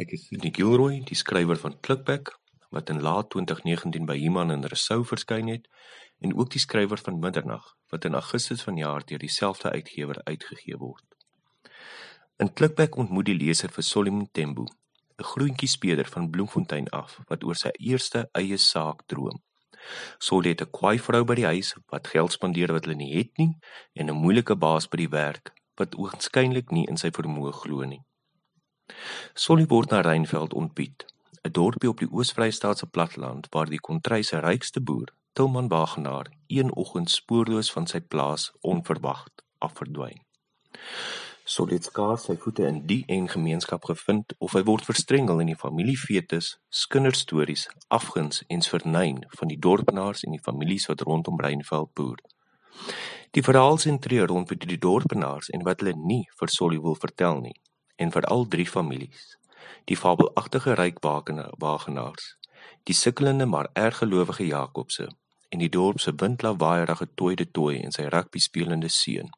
Ek is Nick Gilroy, die skrywer van Klikback wat in laat 2019 by Iman en Rousseau verskyn het en ook die skrywer van Middernag wat in Augustus vanjaar deur dieselfde uitgewer uitgegee word. In Klikback ontmoet die leser vir Solomon Tembo, 'n groentjie speeder van Bloemfontein af wat oor sy eerste eie saak droom. Solly het 'n kwaai vrou by die huis wat geld spandeer wat hulle nie het nie en 'n moeilike baas by die werk wat oënskynlik nie in sy vermoë glo nie. Solly word na Reinveld ontbied, 'n dorpie op die Oos-Vrystaat se platteland waar die kontry se rykste boer, Tilman Wagenaar, een oggend spoorloos van sy plaas onverwags afverdwyn. Solly het skaars sy voete in die en gemeenskap gevind of hy word verstrengel in die familiefetes, kinderstories, afguns en vernyn van die dorpenaars en die families wat rondom Reinveld boer. Die verhaal sentreer rondom die dorpenaars en wat hulle nie vir Solly wil vertel nie en vir al drie families. Die fabelagtige ryk wagenaars, die sukkelende maar erg gelowige Jakobse en die dorp se windlawaaierige tooi de tooi en sy rugby spelende seun.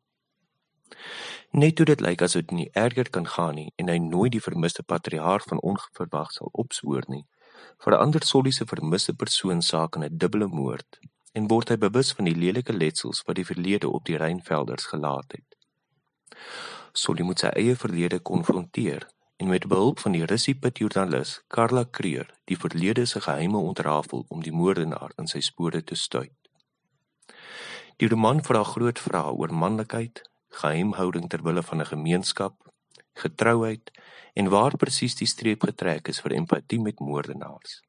Net toe dit lyk asof dit nie erger kan gaan nie en hy nooit die vermiste patriarg van onverwag sal opspoor nie, verander Solly se vermiste persoon saak in 'n dubbele moord en word hy bewus van die lelike letsels wat die verlede op die Reinvelders gelaat het. Solly moet sy eie verlede konfronteer en met behulp van die Russiepit joernalis Karla Kreer die verlede se geheime ontrafel om die moordenaar in sy spore te stuit. Die roman vra groot vrae oor manlikheid, geheimhouding ter wille van 'n gemeenskap, getrouheid en waar presies die streep getrek is vir empatie met moordenaars.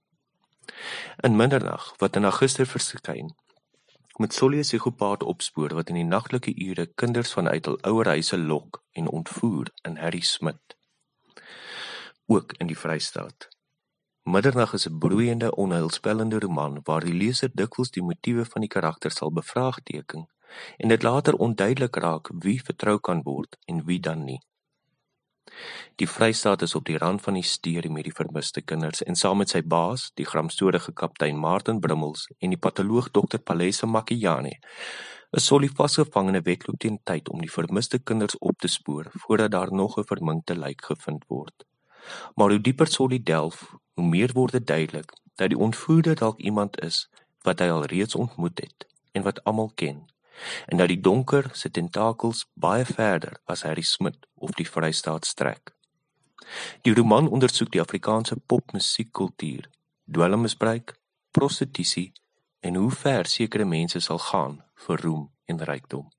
In Middernag wat in Augustus verskyn, met Solly 'n psigopaat opspoor wat in die nagtelike ure kinders vanuit hul ouer huise lok en ontvoer in Harry Smit. Ook in die Vrystaat. Middernag is 'n broeiende, onheilspellende roman waar die leser dikwels die motiewe van die karakters sal bevraagteken en dit later onduidelik raak wie vertrou kan word en wie dan nie. Die Vrystaat is op die rand van hysterie met die vermiste kinders en saam met sy baas, die gramstorige kaptein Martin Brummels en die patoloog dokter Palesa Makiane, is Solly vasgevang in 'n wedloop teen tyd om die vermiste kinders op te spoor voordat daar nog 'n verminkte lijk gevind word. Maar hoe dieper Solly delf, hoe meer word dit duidelik dat die ontvoerder dalk iemand is wat hy al reeds ontmoet het en wat almal ken en dat die donker se tentakels baie verder as Harry Smit of die Vrystaat strek. Die roman ondersoek die Afrikaanse popmusiekkultuur, dwelmmisbruik, prostitusie en hoe ver sekere mense sal gaan vir roem en rykdom.